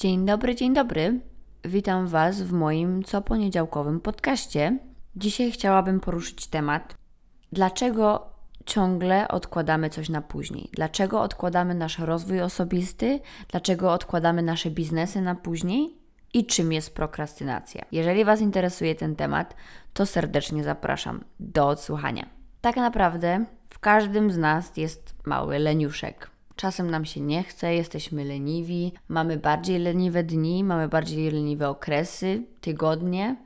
Dzień dobry, dzień dobry. Witam Was w moim co poniedziałkowym podcaście. Dzisiaj chciałabym poruszyć temat, dlaczego ciągle odkładamy coś na później. Dlaczego odkładamy nasz rozwój osobisty? Dlaczego odkładamy nasze biznesy na później? I czym jest prokrastynacja? Jeżeli Was interesuje ten temat, to serdecznie zapraszam do odsłuchania. Tak naprawdę w każdym z nas jest mały leniuszek. Czasem nam się nie chce, jesteśmy leniwi, mamy bardziej leniwe dni, mamy bardziej leniwe okresy, tygodnie.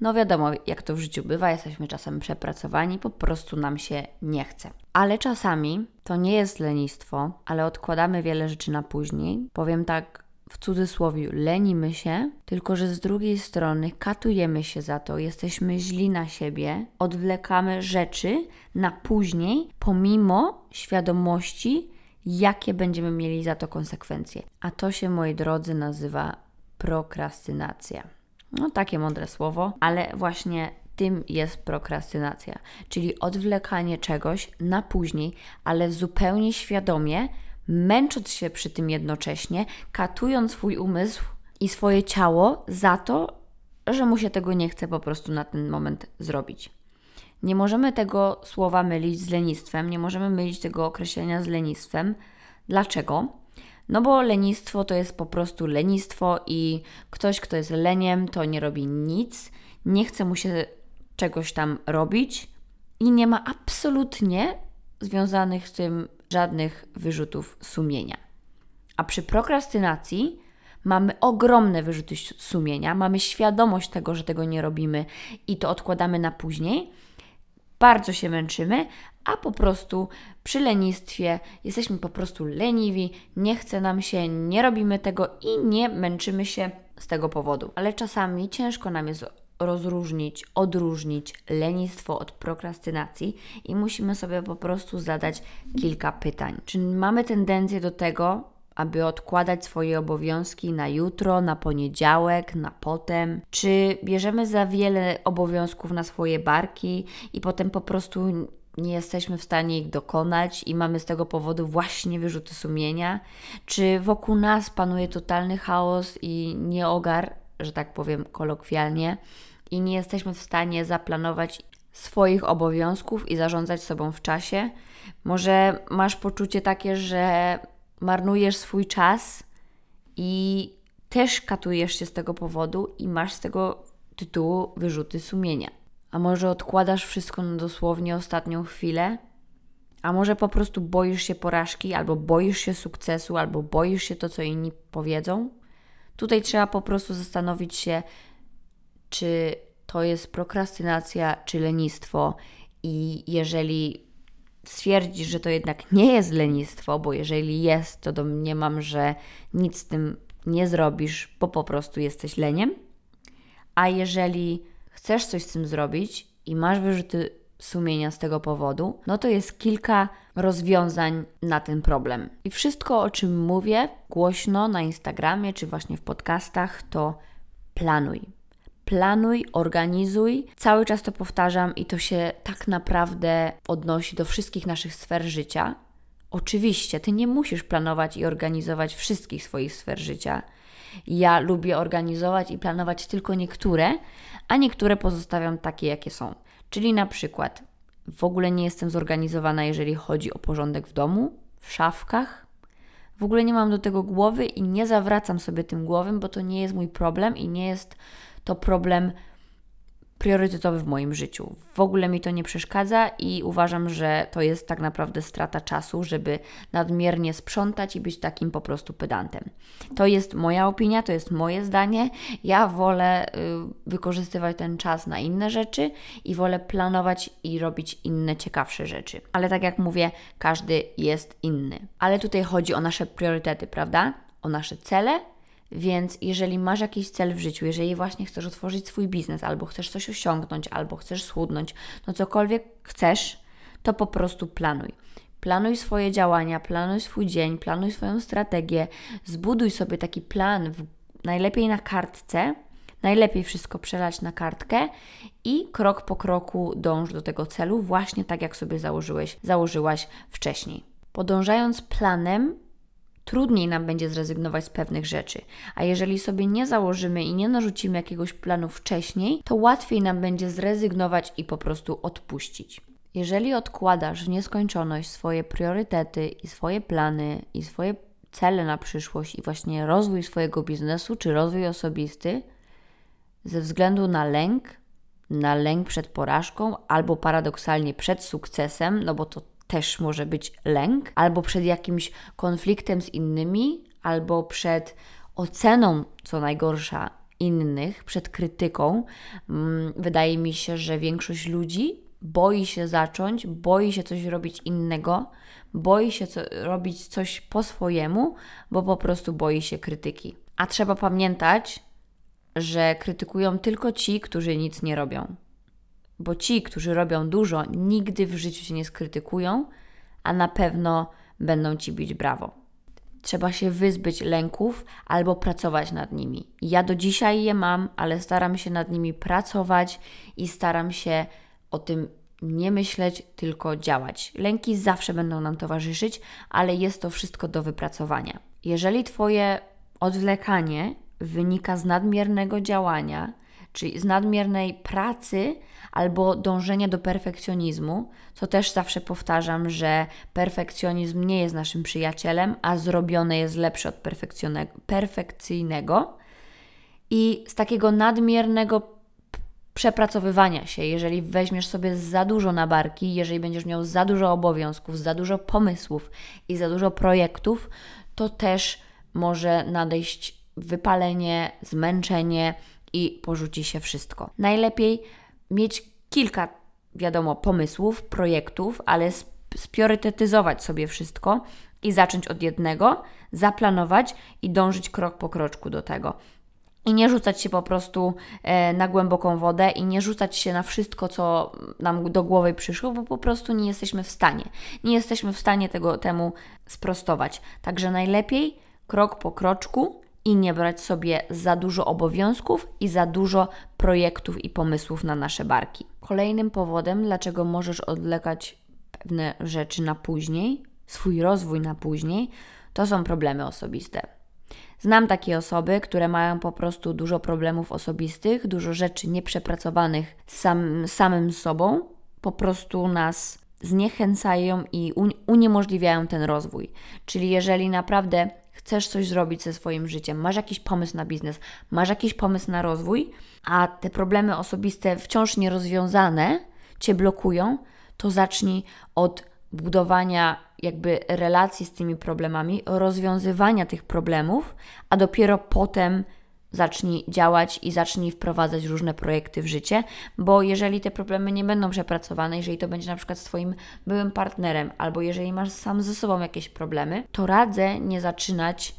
No wiadomo, jak to w życiu bywa, jesteśmy czasem przepracowani, po prostu nam się nie chce. Ale czasami to nie jest lenistwo, ale odkładamy wiele rzeczy na później. Powiem tak w cudzysłowie, lenimy się, tylko że z drugiej strony katujemy się za to, jesteśmy źli na siebie, odwlekamy rzeczy na później, pomimo świadomości, jakie będziemy mieli za to konsekwencje. A to się, moi drodzy, nazywa prokrastynacja. No, takie mądre słowo, ale właśnie tym jest prokrastynacja, czyli odwlekanie czegoś na później, ale zupełnie świadomie, męcząc się przy tym jednocześnie, katując swój umysł i swoje ciało za to, że mu się tego nie chce po prostu na ten moment zrobić. Nie możemy tego słowa mylić z lenistwem, nie możemy mylić tego określenia z lenistwem. Dlaczego? No bo lenistwo to jest po prostu lenistwo i ktoś, kto jest leniem, to nie robi nic, nie chce mu się czegoś tam robić i nie ma absolutnie związanych z tym żadnych wyrzutów sumienia. A przy prokrastynacji mamy ogromne wyrzuty sumienia, mamy świadomość tego, że tego nie robimy i to odkładamy na później bardzo się męczymy, a po prostu przy lenistwie jesteśmy po prostu leniwi, nie chce nam się, nie robimy tego i nie męczymy się z tego powodu. Ale czasami ciężko nam jest rozróżnić, odróżnić lenistwo od prokrastynacji i musimy sobie po prostu zadać kilka pytań. Czy mamy tendencję do tego, aby odkładać swoje obowiązki na jutro, na poniedziałek, na potem? Czy bierzemy za wiele obowiązków na swoje barki i potem po prostu nie jesteśmy w stanie ich dokonać i mamy z tego powodu właśnie wyrzuty sumienia? Czy wokół nas panuje totalny chaos i nieogar, że tak powiem kolokwialnie, i nie jesteśmy w stanie zaplanować swoich obowiązków i zarządzać sobą w czasie? Może masz poczucie takie, że marnujesz swój czas i też katujesz się z tego powodu i masz z tego tytułu wyrzuty sumienia. A może odkładasz wszystko na dosłownie ostatnią chwilę? A może po prostu boisz się porażki, albo boisz się sukcesu, albo boisz się to, co inni powiedzą? Tutaj trzeba po prostu zastanowić się, czy to jest prokrastynacja, czy lenistwo, i jeżeli stwierdzisz, że to jednak nie jest lenistwo, bo jeżeli jest, to domniemam, że nic z tym nie zrobisz, bo po prostu jesteś leniem. A jeżeli chcesz coś z tym zrobić i masz wyrzuty sumienia z tego powodu, no to jest kilka rozwiązań na ten problem. I wszystko, o czym mówię głośno na Instagramie czy właśnie w podcastach, to planuj planuj, organizuj. Cały czas to powtarzam i to się tak naprawdę odnosi do wszystkich naszych sfer życia. Oczywiście, ty nie musisz planować i organizować wszystkich swoich sfer życia. Ja lubię organizować i planować tylko niektóre, a niektóre pozostawiam takie, jakie są. Czyli na przykład w ogóle nie jestem zorganizowana, jeżeli chodzi o porządek w domu, w szafkach. W ogóle nie mam do tego głowy i nie zawracam sobie tym głowem, bo to nie jest mój problem i nie jest to problem priorytetowy w moim życiu. W ogóle mi to nie przeszkadza i uważam, że to jest tak naprawdę strata czasu, żeby nadmiernie sprzątać i być takim po prostu pedantem. To jest moja opinia, to jest moje zdanie. Ja wolę y, wykorzystywać ten czas na inne rzeczy i wolę planować i robić inne ciekawsze rzeczy. Ale tak jak mówię, każdy jest inny. Ale tutaj chodzi o nasze priorytety, prawda? O nasze cele więc jeżeli masz jakiś cel w życiu, jeżeli właśnie chcesz otworzyć swój biznes, albo chcesz coś osiągnąć, albo chcesz schudnąć, no cokolwiek chcesz, to po prostu planuj. Planuj swoje działania, planuj swój dzień, planuj swoją strategię, zbuduj sobie taki plan, w, najlepiej na kartce, najlepiej wszystko przelać na kartkę i krok po kroku dąż do tego celu, właśnie tak jak sobie założyłeś, założyłaś wcześniej. Podążając planem, trudniej nam będzie zrezygnować z pewnych rzeczy. A jeżeli sobie nie założymy i nie narzucimy jakiegoś planu wcześniej, to łatwiej nam będzie zrezygnować i po prostu odpuścić. Jeżeli odkładasz w nieskończoność swoje priorytety i swoje plany i swoje cele na przyszłość i właśnie rozwój swojego biznesu czy rozwój osobisty ze względu na lęk, na lęk przed porażką albo paradoksalnie przed sukcesem, no bo to też może być lęk, albo przed jakimś konfliktem z innymi, albo przed oceną, co najgorsza, innych, przed krytyką. Mm, wydaje mi się, że większość ludzi boi się zacząć, boi się coś robić innego, boi się co, robić coś po swojemu, bo po prostu boi się krytyki. A trzeba pamiętać, że krytykują tylko ci, którzy nic nie robią. Bo ci, którzy robią dużo, nigdy w życiu się nie skrytykują, a na pewno będą ci bić brawo. Trzeba się wyzbyć lęków albo pracować nad nimi. Ja do dzisiaj je mam, ale staram się nad nimi pracować i staram się o tym nie myśleć, tylko działać. Lęki zawsze będą nam towarzyszyć, ale jest to wszystko do wypracowania. Jeżeli Twoje odwlekanie wynika z nadmiernego działania, czyli z nadmiernej pracy albo dążenia do perfekcjonizmu, co też zawsze powtarzam, że perfekcjonizm nie jest naszym przyjacielem, a zrobione jest lepsze od perfekcyjnego. I z takiego nadmiernego przepracowywania się, jeżeli weźmiesz sobie za dużo na barki, jeżeli będziesz miał za dużo obowiązków, za dużo pomysłów i za dużo projektów, to też może nadejść wypalenie, zmęczenie i porzuci się wszystko. Najlepiej mieć kilka, wiadomo, pomysłów, projektów, ale spiorytetyzować sobie wszystko i zacząć od jednego, zaplanować i dążyć krok po kroczku do tego. I nie rzucać się po prostu e, na głęboką wodę i nie rzucać się na wszystko, co nam do głowy przyszło, bo po prostu nie jesteśmy w stanie. Nie jesteśmy w stanie tego temu sprostować. Także najlepiej krok po kroczku i nie brać sobie za dużo obowiązków i za dużo projektów i pomysłów na nasze barki. Kolejnym powodem, dlaczego możesz odwlekać pewne rzeczy na później, swój rozwój na później, to są problemy osobiste. Znam takie osoby, które mają po prostu dużo problemów osobistych, dużo rzeczy nieprzepracowanych sam, samym sobą, po prostu nas zniechęcają i uniemożliwiają ten rozwój. Czyli jeżeli naprawdę chcesz coś zrobić ze swoim życiem, masz jakiś pomysł na biznes, masz jakiś pomysł na rozwój, a te problemy osobiste wciąż nierozwiązane cię blokują, to zacznij od budowania jakby relacji z tymi problemami, rozwiązywania tych problemów, a dopiero potem zacznij działać i zacznij wprowadzać różne projekty w życie, bo jeżeli te problemy nie będą przepracowane, jeżeli to będzie na przykład z Twoim byłym partnerem, albo jeżeli masz sam ze sobą jakieś problemy, to radzę nie zaczynać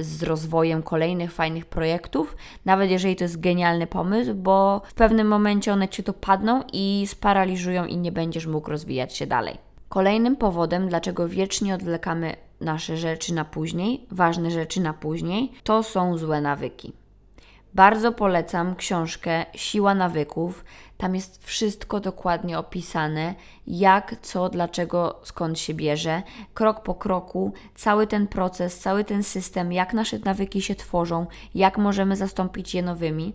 z rozwojem kolejnych fajnych projektów, nawet jeżeli to jest genialny pomysł, bo w pewnym momencie one Cię dopadną i sparaliżują i nie będziesz mógł rozwijać się dalej. Kolejnym powodem, dlaczego wiecznie odwlekamy nasze rzeczy na później, ważne rzeczy na później, to są złe nawyki. Bardzo polecam książkę Siła nawyków. Tam jest wszystko dokładnie opisane, jak, co, dlaczego, skąd się bierze, krok po kroku, cały ten proces, cały ten system, jak nasze nawyki się tworzą, jak możemy zastąpić je nowymi.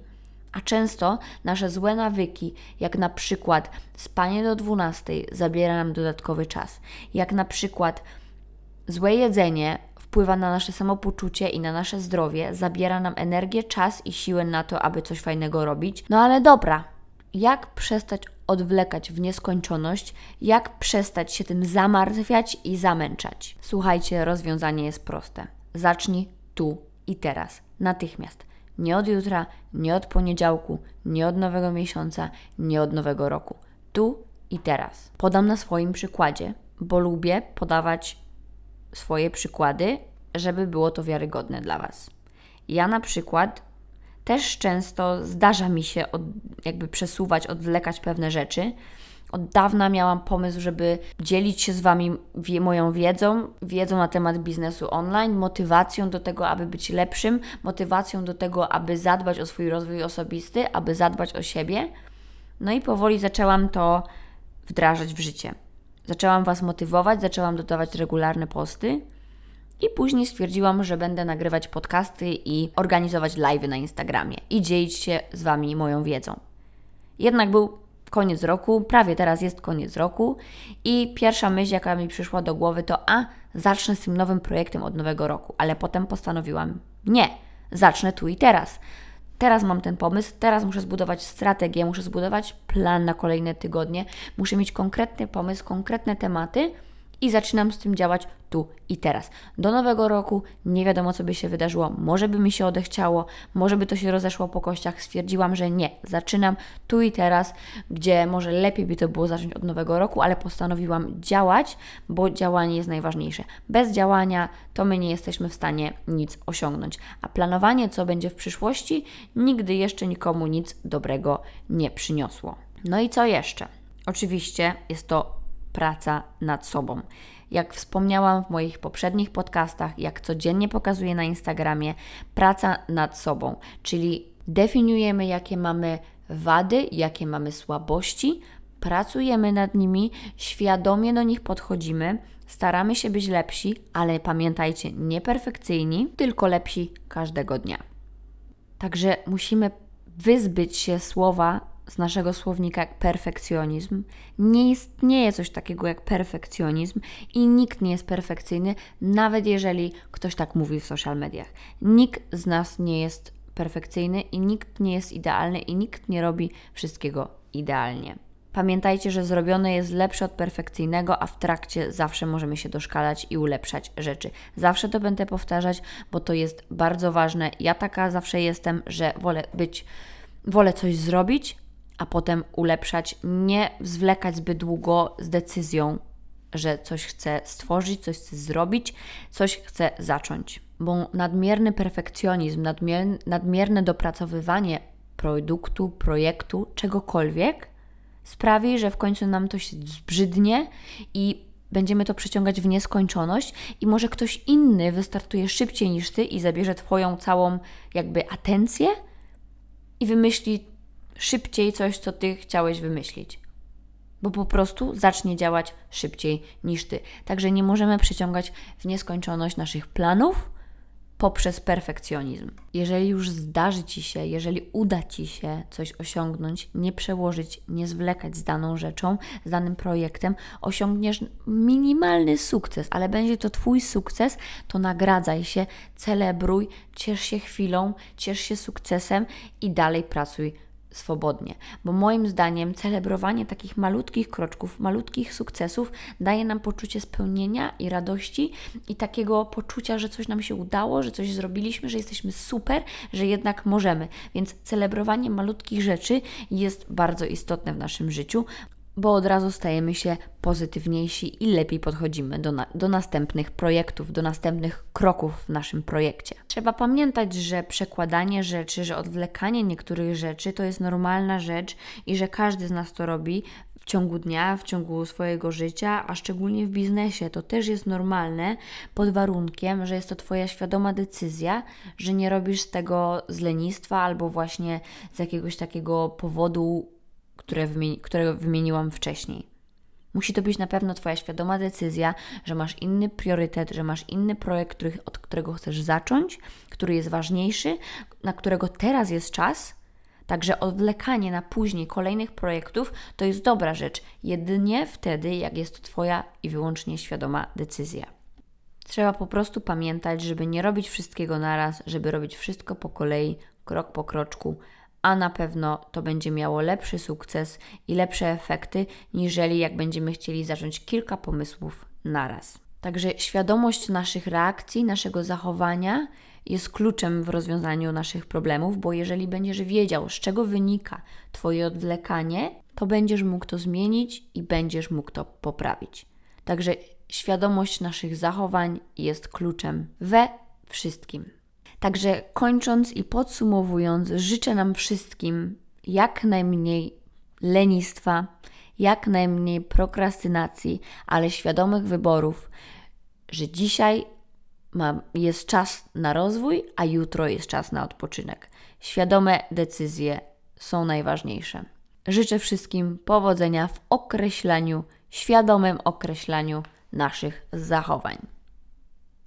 A często nasze złe nawyki, jak na przykład spanie do 12, zabiera nam dodatkowy czas. Jak na przykład złe jedzenie wpływa na nasze samopoczucie i na nasze zdrowie, zabiera nam energię, czas i siłę na to, aby coś fajnego robić. No ale dobra, jak przestać odwlekać w nieskończoność, jak przestać się tym zamartwiać i zamęczać? Słuchajcie, rozwiązanie jest proste. Zacznij tu i teraz, natychmiast. Nie od jutra, nie od poniedziałku, nie od nowego miesiąca, nie od nowego roku. Tu i teraz. Podam na swoim przykładzie, bo lubię podawać swoje przykłady, żeby było to wiarygodne dla Was. Ja na przykład też często zdarza mi się od, jakby przesuwać, odwlekać pewne rzeczy, od dawna miałam pomysł, żeby dzielić się z Wami wie, moją wiedzą, wiedzą na temat biznesu online, motywacją do tego, aby być lepszym, motywacją do tego, aby zadbać o swój rozwój osobisty, aby zadbać o siebie. No i powoli zaczęłam to wdrażać w życie. Zaczęłam Was motywować, zaczęłam dodawać regularne posty I później stwierdziłam, że będę nagrywać podcasty i organizować live'y na Instagramie i dzielić się z Wami moją wiedzą. Jednak był koniec roku, prawie teraz jest koniec roku i pierwsza myśl, jaka mi przyszła do głowy to a, zacznę z tym nowym projektem od nowego roku, ale potem postanowiłam nie, zacznę tu i teraz. Teraz mam ten pomysł, teraz muszę zbudować strategię, muszę zbudować plan na kolejne tygodnie, muszę mieć konkretny pomysł, konkretne tematy i zaczynam z tym działać tu i teraz. Do nowego roku nie wiadomo, co by się wydarzyło. Może by mi się odechciało, może by to się rozeszło po kościach. Stwierdziłam, że nie. Zaczynam tu i teraz, gdzie może lepiej by to było zacząć od nowego roku, ale postanowiłam działać, bo działanie jest najważniejsze. Bez działania to my nie jesteśmy w stanie nic osiągnąć. A planowanie, co będzie w przyszłości, nigdy jeszcze nikomu nic dobrego nie przyniosło. No i co jeszcze? Oczywiście jest to praca nad sobą. Jak wspomniałam w moich poprzednich podcastach, jak codziennie pokazuję na Instagramie, praca nad sobą, czyli definiujemy, jakie mamy wady, jakie mamy słabości, pracujemy nad nimi, świadomie do nich podchodzimy, staramy się być lepsi, ale pamiętajcie, nie perfekcyjni, tylko lepsi każdego dnia. Także musimy wyzbyć się słowa z naszego słownika jak perfekcjonizm. Nie istnieje coś takiego jak perfekcjonizm i nikt nie jest perfekcyjny, nawet jeżeli ktoś tak mówi w social mediach. Nikt z nas nie jest perfekcyjny i nikt nie jest idealny i nikt nie robi wszystkiego idealnie. Pamiętajcie, że zrobione jest lepsze od perfekcyjnego, a w trakcie zawsze możemy się doszkalać i ulepszać rzeczy. Zawsze to będę powtarzać, bo to jest bardzo ważne. Ja taka zawsze jestem, że wolę być, wolę coś zrobić, a potem ulepszać, nie zwlekać zbyt długo z decyzją, że coś chcę stworzyć, coś chcę zrobić, coś chcę zacząć. Bo nadmierny perfekcjonizm, nadmierne, nadmierne dopracowywanie produktu, projektu, czegokolwiek sprawi, że w końcu nam to się zbrzydnie i będziemy to przeciągać w nieskończoność i może ktoś inny wystartuje szybciej niż ty i zabierze twoją całą jakby atencję i wymyśli szybciej coś, co ty chciałeś wymyślić. Bo po prostu zacznie działać szybciej niż ty. Także nie możemy przeciągać w nieskończoność naszych planów poprzez perfekcjonizm. Jeżeli już zdarzy ci się, jeżeli uda ci się coś osiągnąć, nie przełożyć, nie zwlekać z daną rzeczą, z danym projektem, osiągniesz minimalny sukces, ale będzie to twój sukces, to nagradzaj się, celebruj, ciesz się chwilą, ciesz się sukcesem i dalej pracuj swobodnie, bo moim zdaniem celebrowanie takich malutkich kroczków, malutkich sukcesów daje nam poczucie spełnienia i radości i takiego poczucia, że coś nam się udało, że coś zrobiliśmy, że jesteśmy super, że jednak możemy. Więc celebrowanie malutkich rzeczy jest bardzo istotne w naszym życiu, bo od razu stajemy się pozytywniejsi i lepiej podchodzimy do, na, do następnych projektów, do następnych kroków w naszym projekcie. Trzeba pamiętać, że przekładanie rzeczy, że odwlekanie niektórych rzeczy to jest normalna rzecz i że każdy z nas to robi w ciągu dnia, w ciągu swojego życia, a szczególnie w biznesie. To też jest normalne pod warunkiem, że jest to Twoja świadoma decyzja, że nie robisz tego z lenistwa albo właśnie z jakiegoś takiego powodu które wymieni którego wymieniłam wcześniej. Musi to być na pewno Twoja świadoma decyzja, że masz inny priorytet, że masz inny projekt, który, od którego chcesz zacząć, który jest ważniejszy, na którego teraz jest czas. Także odwlekanie na później kolejnych projektów to jest dobra rzecz, jedynie wtedy, jak jest to Twoja i wyłącznie świadoma decyzja. Trzeba po prostu pamiętać, żeby nie robić wszystkiego naraz, żeby robić wszystko po kolei, krok po kroczku, a na pewno to będzie miało lepszy sukces i lepsze efekty, niżeli jak będziemy chcieli zacząć kilka pomysłów naraz. Także świadomość naszych reakcji, naszego zachowania jest kluczem w rozwiązaniu naszych problemów, bo jeżeli będziesz wiedział, z czego wynika Twoje odwlekanie, to będziesz mógł to zmienić i będziesz mógł to poprawić. Także świadomość naszych zachowań jest kluczem we wszystkim. Także kończąc i podsumowując, życzę nam wszystkim jak najmniej lenistwa, jak najmniej prokrastynacji, ale świadomych wyborów, że dzisiaj ma, jest czas na rozwój, a jutro jest czas na odpoczynek. Świadome decyzje są najważniejsze. Życzę wszystkim powodzenia w określaniu, świadomym określaniu naszych zachowań.